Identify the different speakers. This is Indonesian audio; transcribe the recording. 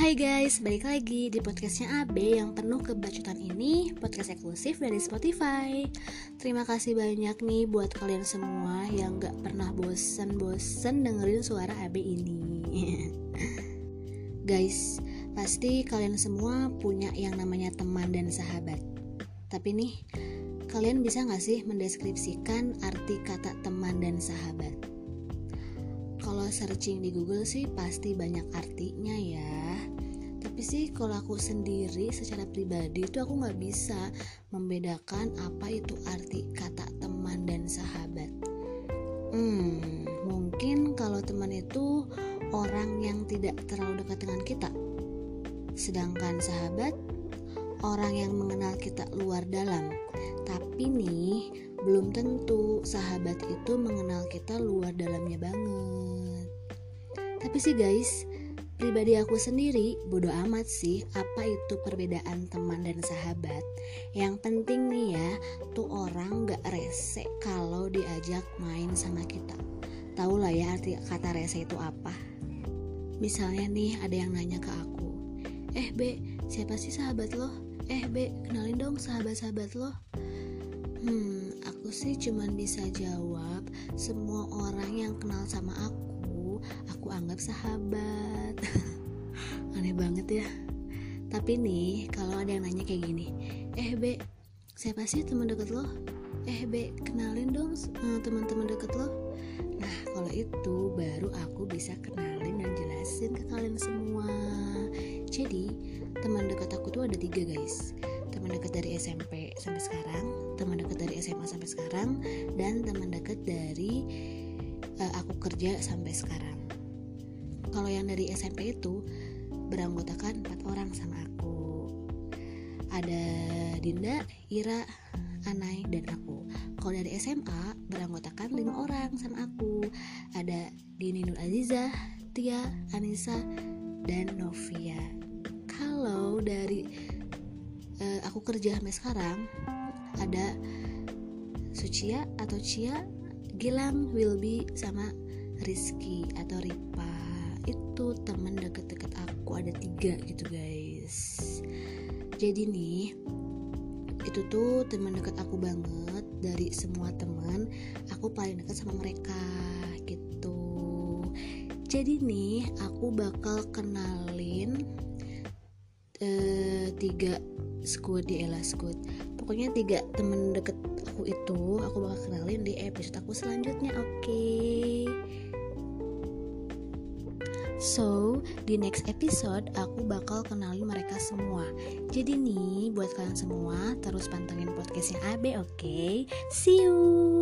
Speaker 1: Hai guys, balik lagi di podcastnya AB yang penuh kebacotan ini Podcast eksklusif dari Spotify. Terima kasih banyak nih buat kalian semua yang gak pernah bosen-bosen dengerin suara AB ini. Guys, pasti kalian semua punya yang namanya teman dan sahabat. Tapi nih, kalian bisa gak sih mendeskripsikan arti kata teman dan sahabat? Searching di Google sih pasti banyak artinya ya. Tapi sih kalau aku sendiri secara pribadi itu aku nggak bisa membedakan apa itu arti kata teman dan sahabat. Hmm mungkin kalau teman itu orang yang tidak terlalu dekat dengan kita. Sedangkan sahabat orang yang mengenal kita luar dalam. Tapi nih belum tentu sahabat itu mengenal kita luar dalamnya banget. Tapi sih guys, pribadi aku sendiri bodoh amat sih apa itu perbedaan teman dan sahabat. Yang penting nih ya, tuh orang gak rese kalau diajak main sama kita. Tahu lah ya arti kata rese itu apa. Misalnya nih ada yang nanya ke aku, eh B, siapa sih sahabat lo? Eh B, kenalin dong sahabat-sahabat lo. Hmm, aku sih cuman bisa jawab semua orang yang kenal sama aku, aku anggap sahabat. Aneh banget ya. Tapi nih, kalau ada yang nanya kayak gini, eh B, siapa sih teman deket lo? Eh B, kenalin dong uh, teman-teman deket lo. Nah, kalau itu baru aku bisa kenalin dan jelasin ke kalian semua. Jadi, teman dekat aku tuh ada tiga guys teman dekat dari SMP sampai sekarang, teman dekat dari SMA sampai sekarang, dan teman dekat dari uh, aku kerja sampai sekarang. Kalau yang dari SMP itu beranggotakan empat orang sama aku. Ada Dinda, Ira, Anai, dan aku. Kalau dari SMA beranggotakan lima orang sama aku. Ada Dini Nur Aziza, Tia, Anissa, dan Novia. Kalau dari uh, aku kerja sampai sekarang ada Sucia atau Cia, Gilang, Wilby sama Rizky atau Ripa. Itu teman deket-deket aku ada tiga gitu guys. Jadi nih itu tuh teman deket aku banget. Dari semua teman aku paling dekat sama mereka gitu. Jadi nih aku bakal kenalin uh, tiga squad di Ella Squad pokoknya tiga temen deket aku itu aku bakal kenalin di episode aku selanjutnya oke okay? So, di next episode aku bakal kenalin mereka semua. Jadi nih, buat kalian semua terus pantengin podcastnya AB, oke? Okay? See you.